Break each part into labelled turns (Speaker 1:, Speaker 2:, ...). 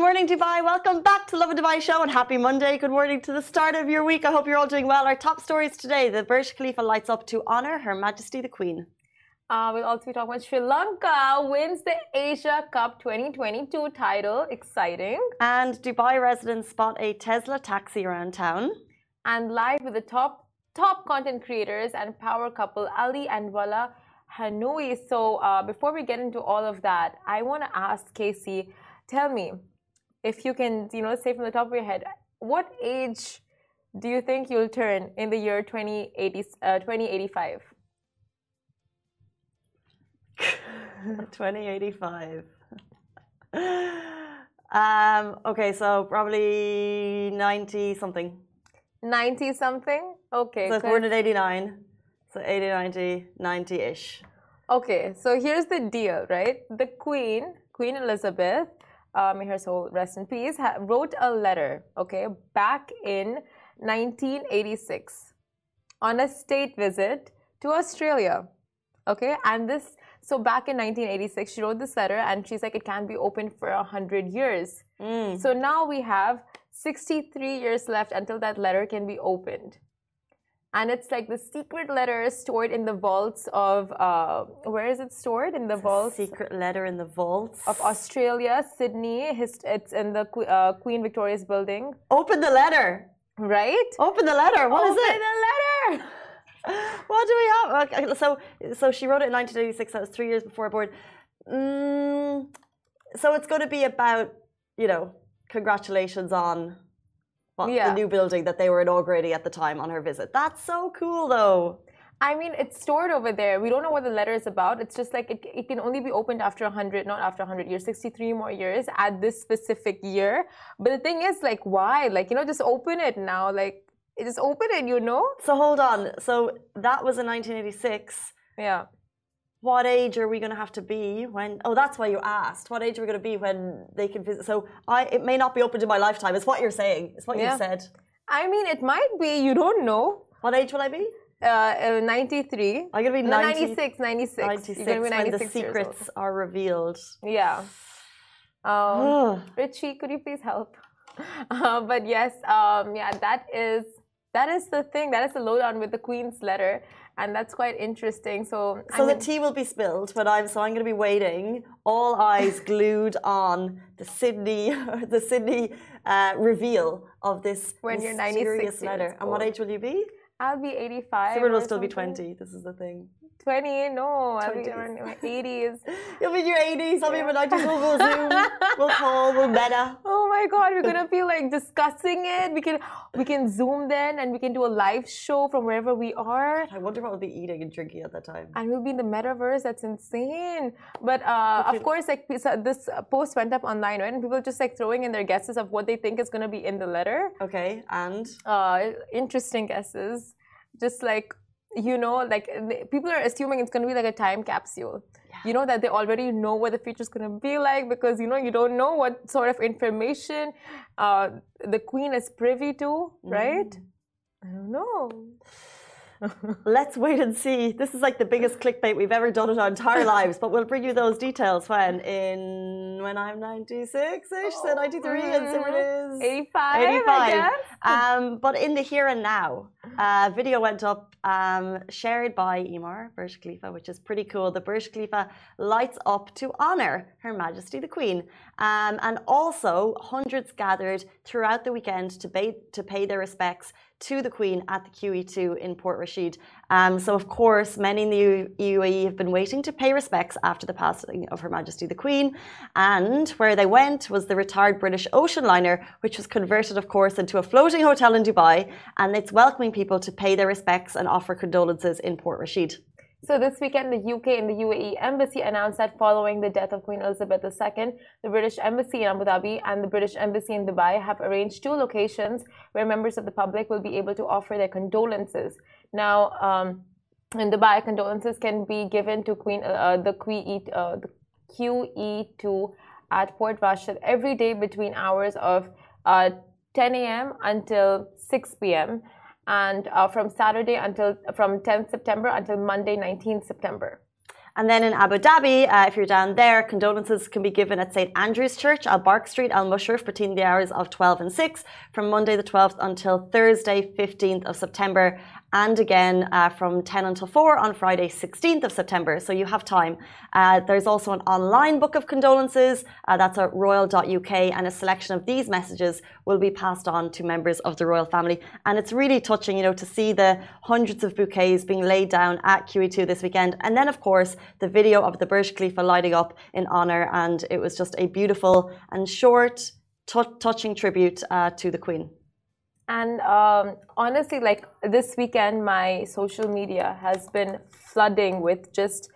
Speaker 1: morning, Dubai. Welcome back to Lovin Dubai show and happy Monday. Good morning to the start of your week. I hope you're all doing well. Our top stories today the Burj Khalifa lights up to honour Her Majesty the Queen.
Speaker 2: Uh, we'll also be talking about Sri Lanka wins the Asia Cup 2022 title. Exciting.
Speaker 1: And Dubai residents spot a Tesla taxi around town.
Speaker 2: And live with the top top content creators and power couple Ali and Walaa Hennaoui. So uh, before we get into all of that, I want to ask Casey, tell me, if you can, you know, say from the top of your head, what age do you think you'll turn in the year 2080, uh, 2085?
Speaker 1: 2085. um, okay, so probably 90 something.
Speaker 2: 90 something? Okay.
Speaker 1: So born in 89. So 80, 90, 90 ish.
Speaker 2: Okay, so here's the deal, right? The Queen, Queen Elizabeth, uh, may her soul rest in peace, wrote a letter, okay, back in 1986 on a state visit to Australia. Okay, and this so back in 1986, she wrote this letter and she's like, it can't be open for 100 years. Mm. So now we have 63 years left until that letter can be opened. And it's like the secret letter stored in the vaults of, uh, where is it stored? In the vaults?
Speaker 1: Secret letter in the vaults.
Speaker 2: Of Australia, Sydney. It's in the uh, Queen Victoria's building.
Speaker 1: Open the letter.
Speaker 2: Right?
Speaker 1: Open the letter. What
Speaker 2: Open
Speaker 1: is it?
Speaker 2: Open the letter.
Speaker 1: what do we have? Okay, so, so she wrote it in 1986. That was three years before board. Mm, so it's going to be about, you know, congratulations on yeah. the new building that they were inaugurating at the time on her visit. That's so cool, though.
Speaker 2: I mean, it's stored over there. We don't know what the letter is about. It's just like it, it can only be opened after 100, not after 100 years, 63 more years at this specific year. But the thing is, like, why? Like, you know, just open it now. Like, just open it, you know?
Speaker 1: So hold on. So that was in 1986.
Speaker 2: Yeah.
Speaker 1: What age are we going to have to be when? Oh, that's why you asked. What age are we going to be when they can visit? So I, it may not be open to my lifetime. It's what you're saying. It's what yeah. you said.
Speaker 2: I mean, it might be. You don't know.
Speaker 1: What age will I be?
Speaker 2: Uh, uh 93.
Speaker 1: I'm going to be 90,
Speaker 2: 96, 96.
Speaker 1: 96 You're gonna be 96 when the secrets are revealed.
Speaker 2: Yeah. Um, Richie, could you please help? Uh, but yes, um, yeah, that is that is the thing. That is the lowdown with the Queen's letter, and that's quite interesting. So,
Speaker 1: so I mean, the tea will be spilled, but I'm so I'm going to be waiting, all eyes glued on the Sydney, the Sydney uh, reveal of this
Speaker 2: when you're 96
Speaker 1: letter. And what age will you be?
Speaker 2: I'll be 85.
Speaker 1: Simran will still be 20. This is the thing.
Speaker 2: 20? No, I'll be in my 80s.
Speaker 1: You'll be in your 80s. I'll be in my 90s. We'll, we'll Zoom. We'll call. We'll meta.
Speaker 2: Oh my God. We're going to be like discussing it. We can we can Zoom then and we can do a live show from wherever we are.
Speaker 1: I wonder what we'll be eating and drinking at that time.
Speaker 2: And we'll be in the metaverse. That's insane. But uh, of course, like this post went up online, right? And people just like throwing in their guesses of what they think is going to be in the letter.
Speaker 1: Okay. And?
Speaker 2: Uh, interesting guesses. Just like you know, like people are assuming it's going to be like a time capsule. Yeah. You know that they already know what the future is going to be like because you know you don't know what sort of information uh, the queen is privy to, right? Mm. I don't know.
Speaker 1: Let's wait and see. This is like the biggest clickbait we've ever done in our entire lives, but we'll bring you those details when in when I'm 96 ish, so 93, and so it is
Speaker 2: 85.
Speaker 1: 85. Um, but in the here and now, uh, video went up um, shared by Emaar Burj Khalifa, which is pretty cool. The Burj Khalifa lights up to honor Her Majesty the Queen, um, and also hundreds gathered throughout the weekend to pay to pay their respects to the Queen at the QE2 in Port Rashid. Um, so, of course, many in the UAE have been waiting to pay respects after the passing of Her Majesty the Queen. And where they went was the retired British ocean liner, which was converted, of course, into a floating hotel in Dubai. And it's welcoming people to pay their respects and offer condolences in Port Rashid.
Speaker 2: So this weekend, the UK and the UAE embassy announced that following the death of Queen Elizabeth II, the British embassy in Abu Dhabi and the British embassy in Dubai have arranged two locations where members of the public will be able to offer their condolences. Now, um, in Dubai, condolences can be given to Queen uh, the QE uh, the QE2 at Port Rashid every day between hours of uh, 10 a.m. until 6 p.m and uh, from Saturday until from 10th September until Monday 19th September.
Speaker 1: And then in Abu Dhabi, uh, if you're down there, condolences can be given at St. Andrew's Church, Al Bark Street, Al Mushrif, between the hours of 12 and 6 from Monday the 12th until Thursday, 15th of September and again uh, from 10 until 4 on Friday, 16th of September. So you have time. Uh, there's also an online book of condolences. Uh, that's at royal.uk, and a selection of these messages will be passed on to members of the royal family. And it's really touching, you know, to see the hundreds of bouquets being laid down at QE2 this weekend. And then, of course, the video of the Burj Khalifa lighting up in honor. And it was just a beautiful and short, touching tribute uh, to the Queen.
Speaker 2: And um, honestly, like this weekend, my social media has been flooding with just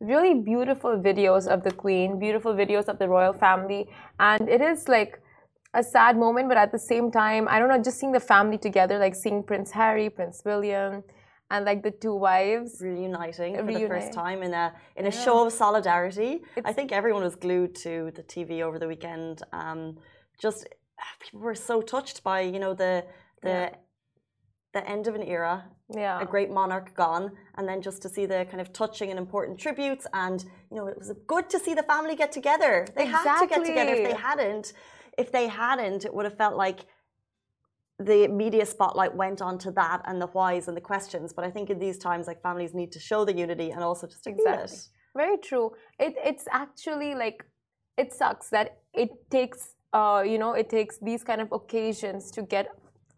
Speaker 2: really beautiful videos of the Queen, beautiful videos of the royal family. And it is like a sad moment, but at the same time, I don't know, just seeing the family together, like seeing Prince Harry, Prince William, and like the two wives
Speaker 1: reuniting for the first time in a in a yeah. show of solidarity. It's, I think everyone was glued to the TV over the weekend. Um, just people were so touched by you know the the yeah. the end of an era,
Speaker 2: yeah.
Speaker 1: a great monarch gone, and then just to see the kind of touching and important tributes, and you know it was good to see the family get together. They exactly. had to get together. If they hadn't, if they hadn't, it would have felt like the media spotlight went on to that and the whys and the questions. But I think in these times, like families need to show the unity and also just exactly. it.
Speaker 2: Very true. It it's actually like it sucks that it takes uh, you know it takes these kind of occasions to get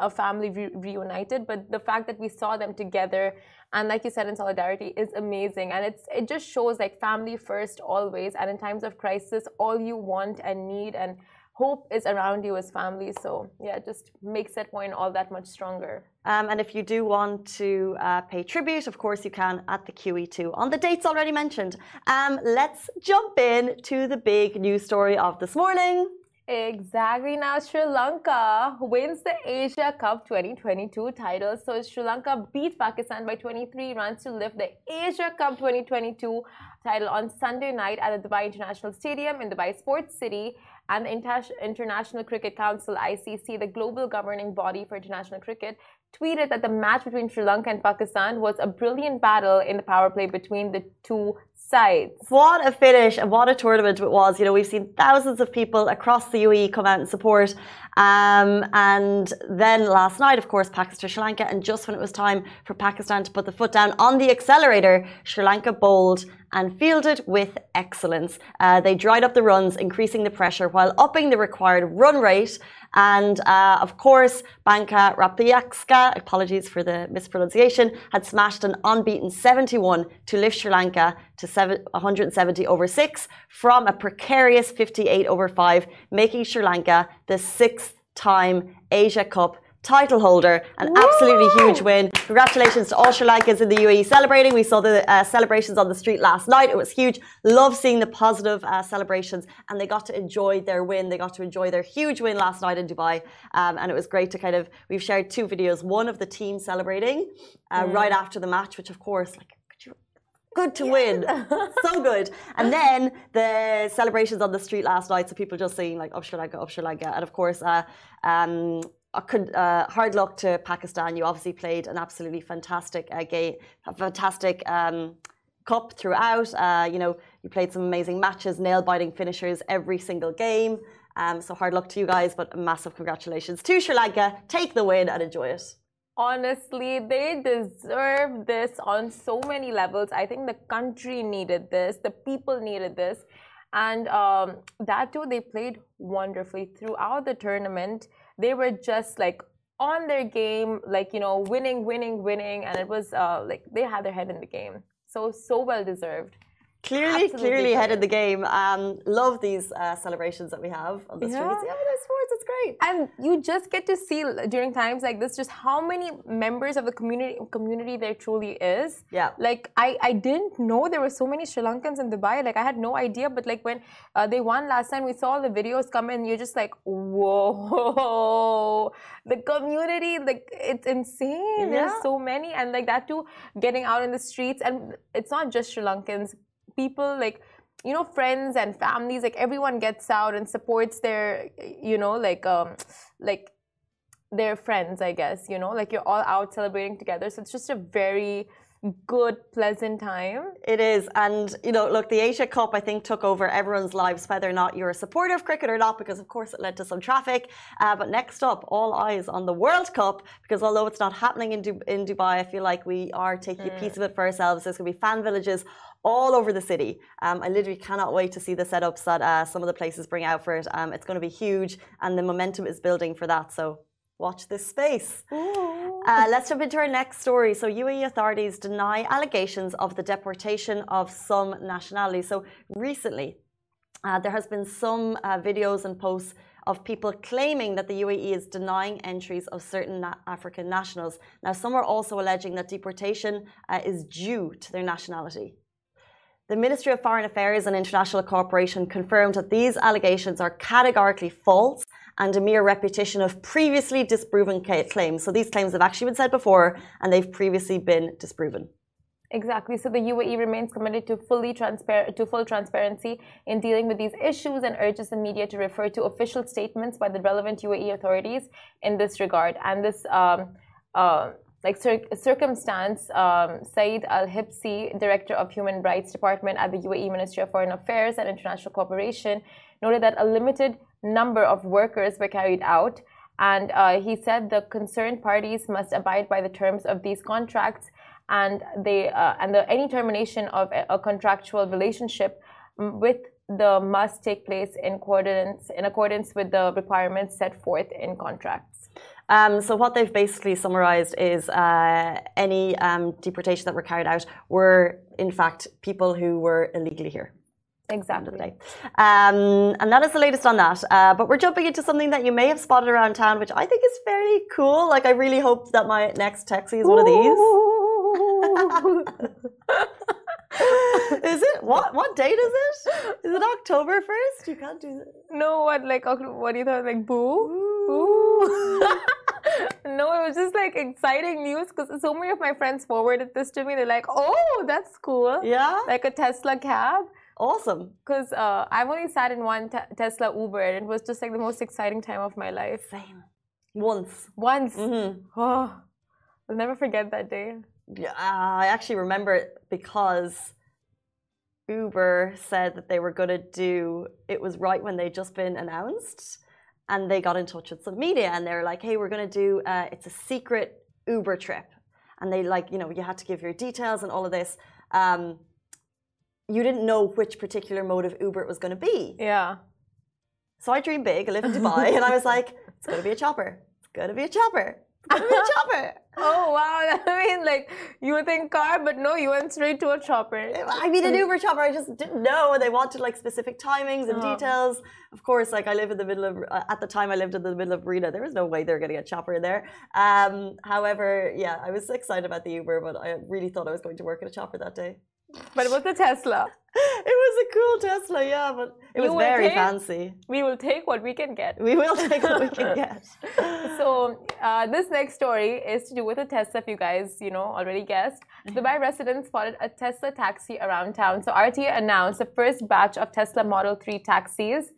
Speaker 2: a family re reunited but the fact that we saw them together and like you said in solidarity is amazing. And it's it just shows like family first always. And in times of crisis all you want and need and hope is around you as family. So yeah it just makes that point all that much stronger.
Speaker 1: Um, and if you do want to uh, pay tribute of course you can at the qe2 on the dates already mentioned. Um, let's jump in to the big news story of this morning
Speaker 2: Exactly. Now, Sri Lanka wins the Asia Cup 2022 title. So, Sri Lanka beat Pakistan by 23 runs to lift the Asia Cup 2022 title on Sunday night at the Dubai International Stadium in Dubai Sports City. And the International Cricket Council, ICC, the global governing body for international cricket, tweeted that the match between Sri Lanka and Pakistan was a brilliant battle in the power play between the two sides.
Speaker 1: What a finish and what a tournament it was. You know, we've seen thousands of people across the UAE come out and support. Um, and then last night, of course, Pakistan Sri Lanka. And just when it was time for Pakistan to put the foot down on the accelerator, Sri Lanka bowled and fielded with excellence. Uh, they dried up the runs, increasing the pressure while upping the required run rate. And uh, of course, Banka Rapayaksa, apologies for the mispronunciation, had smashed an unbeaten 71 to lift Sri Lanka to 170 over 6 from a precarious 58 over 5, making Sri Lanka the sixth time Asia Cup title holder. An absolutely huge win. Congratulations to all Sri Lankans in the UAE celebrating. We saw the uh, celebrations on the street last night. It was huge. Love seeing the positive uh, celebrations, and they got to enjoy their win. They got to enjoy their huge win last night in Dubai, um, and it was great to kind of. We've shared two videos. One of the team celebrating uh, mm. right after the match, which of course, like good to win. so good. And then the celebrations on the street last night, so people just saying like up Sri Lanka, up Sri Lanka. And of course, uh, um, uh, hard luck to Pakistan. You obviously played an absolutely fantastic uh, game, a fantastic um, cup throughout. Uh, you know, you played some amazing matches, nail-biting finishers every single game. Um, so hard luck to you guys, but massive congratulations to Sri Lanka. Take the win and enjoy it.
Speaker 2: Honestly, they deserve this on so many levels. I think the country needed this, the people needed this. And um, that too, they played wonderfully throughout the tournament they were just like on their game, like you know, winning, winning, winning, and it was uh, like they had their head in the game. So so well deserved.
Speaker 1: Clearly, Absolutely clearly ahead of the game. Um, love these uh, celebrations that we have on the yeah. streets. Yeah, sports. It's great.
Speaker 2: And you just get to see during times like this just how many members of the community community there truly is.
Speaker 1: Yeah.
Speaker 2: Like I, I didn't know there were so many Sri Lankans in Dubai. Like I had no idea. But like when uh, they won last time, we saw the videos come in. You're just like, whoa, the community, like it's insane. Yeah. There's so many, and like that too, getting out in the streets, and it's not just Sri Lankans people like you know friends and families like everyone gets out and supports their you know like um like their friends i guess you know like you're all out celebrating together so it's just a very good, pleasant time.
Speaker 1: It is. And, you know, look, the Asia Cup, I think, took over everyone's lives, whether or not you're a supporter of cricket or not, because, of course, it led to some traffic. Uh, but next up, all eyes on the World Cup, because although it's not happening in, du in Dubai, I feel like we are taking mm. a piece of it for ourselves. There's going to be fan villages all over the city. Um, I literally cannot wait to see the setups that uh, some of the places bring out for it. Um, it's going to be huge, and the momentum is building for that. So watch this space. Uh, let's jump into our next story. So, UAE authorities deny allegations of the deportation of some nationalities. So, recently, uh, there has been some uh, videos and posts of people claiming that the UAE is denying entries of certain na African nationals. Now, some are also alleging that deportation uh, is due to their nationality. The Ministry of Foreign Affairs and International Cooperation confirmed that these allegations are categorically false and a mere repetition of previously disproven claims. So these claims have actually been said before and they've previously been disproven.
Speaker 2: Exactly. So the UAE remains committed to fully transparent to full transparency in dealing with these issues and urges the media to refer to official statements by the relevant UAE authorities in this regard. And this um, uh, like cir- circumstance, um, Saeed Al Hibsi, director of Human Rights Department at the UAE Ministry of Foreign Affairs and International Cooperation, noted that a limited number of workers were carried out. And uh, he said the concerned parties must abide by the terms of these contracts, and they uh, and the, any termination of a, a, contractual relationship with the must take place in accordance in accordance with the requirements set forth in contracts.
Speaker 1: Um, so what they've basically summarized is uh, any um, deportation that were carried out were in fact people who were illegally here.
Speaker 2: Exactly.
Speaker 1: Um, and that is the latest on that. Uh, but we're jumping into something that you may have spotted around town, which I think is fairly cool. Like, I really hope that my next taxi is one of these. is it what? What date is it? Is it October first? You can't do that.
Speaker 2: No, what like what do you thought? Like boo, boo. no, it was just like exciting news because so many of my friends forwarded this to me. They're like, "Oh, that's cool."
Speaker 1: Yeah,
Speaker 2: like a Tesla cab.
Speaker 1: Awesome.
Speaker 2: Because uh, I've only sat in one Tesla Uber and it was just like the most exciting time of my life.
Speaker 1: Same. Once.
Speaker 2: Once.
Speaker 1: Mm-hmm.
Speaker 2: Oh, I'll never forget that day.
Speaker 1: Yeah, I actually remember it because Uber said that they were going to do it was right when they'd just been announced and they got in touch with some media and they were like hey we're going to do uh, it's a secret uber trip and they like you know you had to give your details and all of this um, you didn't know which particular mode of Uber it was going to be.
Speaker 2: Yeah.
Speaker 1: So I dream big. I live in Dubai, and I was like, it's going to be a chopper. It's going to be a chopper. A chopper.
Speaker 2: oh wow! I mean, like you would think car, but no, you went straight to a chopper.
Speaker 1: I mean, an Uber chopper. I just didn't know. They wanted like specific timings and oh. details. Of course, like I live in the middle of. Uh, at the time, I lived in the middle of Rena. There was no way they were going to get chopper in there. Um, however, yeah, I was excited about the Uber, but I really thought I was going to work at a chopper that day.
Speaker 2: But it was a Tesla.
Speaker 1: It was a cool Tesla, yeah, but it was very take, fancy.
Speaker 2: We will take what we can get.
Speaker 1: We will take what we can get.
Speaker 2: so uh, this next story is to do with a Tesla. If you guys, you know, already guessed, mm-hmm. Dubai residents spotted a Tesla taxi around town. So RTA announced the first batch of Tesla Model 3 taxis,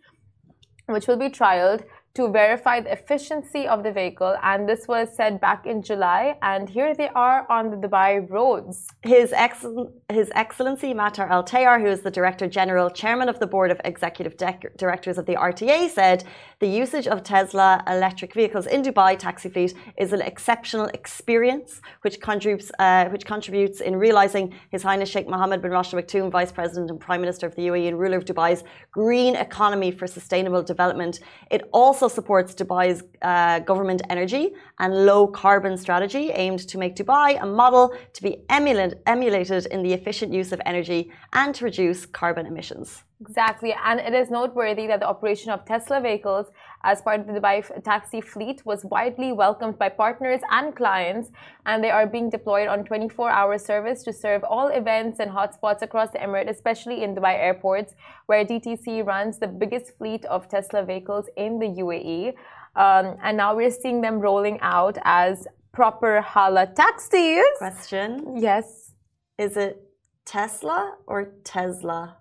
Speaker 2: which will be trialed to verify the efficiency of the vehicle. And this was said back in July. And here they are on the Dubai roads.
Speaker 1: His, excel- His Excellency Mattar Al Tayer, who is the Director General, Chairman of the Board of Executive De- Directors of the RTA, said the usage of Tesla electric vehicles in Dubai taxi fleet is an exceptional experience, which contributes, uh, which contributes in realizing His Highness Sheikh Mohammed bin Rashid Al Maktoum, Vice President and Prime Minister of the UAE and ruler of Dubai's green economy for sustainable development. It also also supports Dubai's uh, government energy and low carbon strategy aimed to make Dubai a model to be emulate, emulated in the efficient use of energy and to reduce carbon emissions.
Speaker 2: Exactly, and it is noteworthy that the operation of Tesla vehicles as part of the Dubai taxi fleet was widely welcomed by partners and clients, and they are being deployed on 24 hour service to serve all events and hotspots across the Emirate, especially in Dubai airports, where DTC runs the biggest fleet of Tesla vehicles in the UAE. Um, and now we're seeing them rolling out as proper Hala taxis.
Speaker 1: Question
Speaker 2: Yes.
Speaker 1: Is it Tesla or Tesla?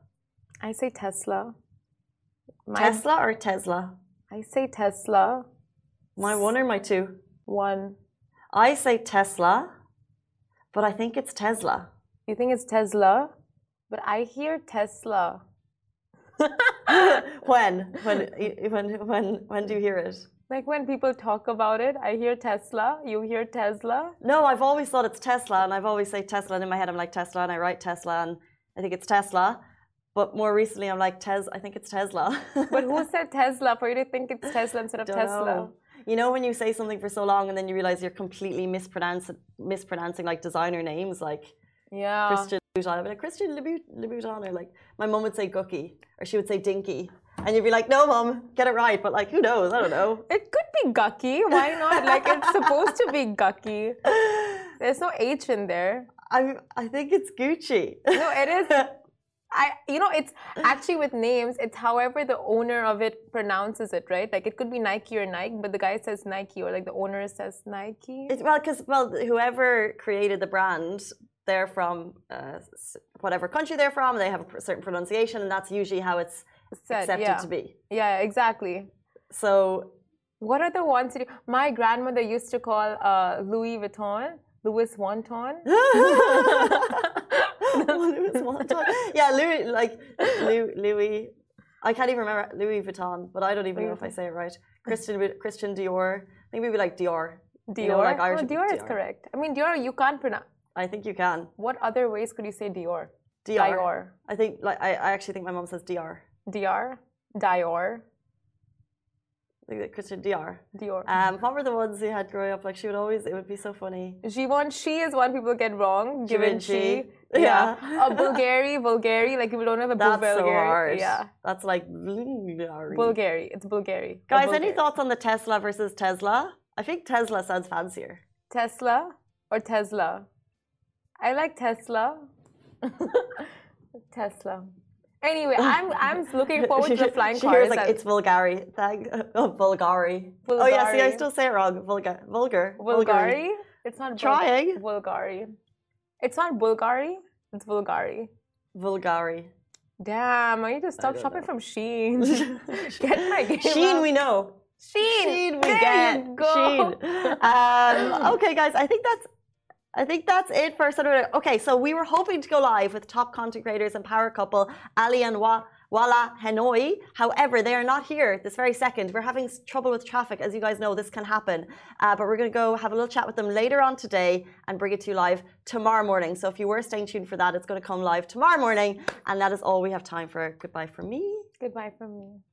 Speaker 2: I say Tesla.
Speaker 1: My... Tesla or Tesla?
Speaker 2: I say Tesla.
Speaker 1: My one or my two?
Speaker 2: One.
Speaker 1: I say Tesla, but I think it's Tesla.
Speaker 2: You think it's Tesla? But I hear Tesla.
Speaker 1: when? When? When? When? When do you hear it?
Speaker 2: Like when people talk about it, I hear Tesla. You hear Tesla?
Speaker 1: No, I've always thought it's Tesla, and I've always say Tesla, and in my head I'm like Tesla, and I write Tesla, and I think it's Tesla. But more recently, I'm like Tes. I think it's Tesla.
Speaker 2: But who said Tesla for you to think it's Tesla instead of
Speaker 1: Don't
Speaker 2: Tesla?
Speaker 1: know. You know when you say something for so long and then you realize you're completely mispronouncing, mispronouncing like designer names like
Speaker 2: Yeah.
Speaker 1: Christian Louboutin. I'd be like Christian Louboutin, or like my mum would say Gookie, or she would say Dinky, and you'd be like, "No, mum, get it right." But like, who knows? I don't know.
Speaker 2: It could be Gucky. Why not? like it's supposed to be Gucky. There's no H in there.
Speaker 1: I I think it's Gucci.
Speaker 2: No, it is. I, you know, it's actually with names. It's however the owner of it pronounces it, right? Like it could be Nike or Nike, but the guy says Nike, or like the owner says Nike.
Speaker 1: It's, well, because well, whoever created the brand, they're from uh, whatever country they're from. They have a certain pronunciation, and that's usually how it's
Speaker 2: Said,
Speaker 1: accepted
Speaker 2: yeah.
Speaker 1: to be.
Speaker 2: Yeah, exactly.
Speaker 1: So
Speaker 2: What are the ones that you, my grandmother used to call uh, Louis Vuitton, Louis Vuitton?
Speaker 1: Yeah, Louis, like Louis, Louis. I can't even remember Louis Vuitton, but I don't even know if I say it right. Christian Christian Dior. I think maybe like Dior.
Speaker 2: Dior.
Speaker 1: You know, like Irish
Speaker 2: oh, Dior, is correct. I mean, Dior, you can't pronounce.
Speaker 1: I think you can.
Speaker 2: What other ways could you say Dior?
Speaker 1: Dior.
Speaker 2: Dior.
Speaker 1: I think like I, I actually think my mom says Dior.
Speaker 2: Dior. Dior.
Speaker 1: Like Christian Dior.
Speaker 2: Dior.
Speaker 1: Um, what were the ones you had growing up? Like she would always. It would be so funny.
Speaker 2: Givenchy is one people get wrong. Givenchy. Yeah.
Speaker 1: Yeah.
Speaker 2: uh, Bulgari, Bulgari. Like people don't know the
Speaker 1: That's so
Speaker 2: Bulgari.
Speaker 1: hard.
Speaker 2: Yeah.
Speaker 1: That's like Bulgari.
Speaker 2: Bulgari. It's Bulgari.
Speaker 1: Guys, any thoughts on the Tesla versus Tesla? I think Tesla sounds fancier.
Speaker 2: Tesla or Tesla? I like Tesla. Tesla. Anyway, I'm I'm looking forward to the flying
Speaker 1: she
Speaker 2: cars.
Speaker 1: hears like
Speaker 2: and-
Speaker 1: it's Bulgari. Thank oh, Bulgari. Oh yeah, see, I still say it wrong. Vulgar, vulgar,
Speaker 2: Bulgari. It's not
Speaker 1: Trying.
Speaker 2: Bulgari. It's not Bulgari. It's Bulgari.
Speaker 1: Vulgari.
Speaker 2: Damn, I need to stop shopping
Speaker 1: know.
Speaker 2: from Shein. Get my game
Speaker 1: Shein,
Speaker 2: up.
Speaker 1: we know.
Speaker 2: Shein.
Speaker 1: Shein, we
Speaker 2: there
Speaker 1: get.
Speaker 2: You go.
Speaker 1: Shein. Um, okay, guys, I think that's. I think that's it for Saturday. Okay, so we were hoping to go live with top content creators and power couple Ali and Wa. Walaa Hennaoui. However, they are not here this very second. We're having trouble with traffic. As you guys know, this can happen. Uh, but we're going to go have a little chat with them later on today and bring it to you live tomorrow morning. So if you were staying tuned for that, it's going to come live tomorrow morning. And that is all we have time for. Goodbye from me.
Speaker 2: Goodbye from me.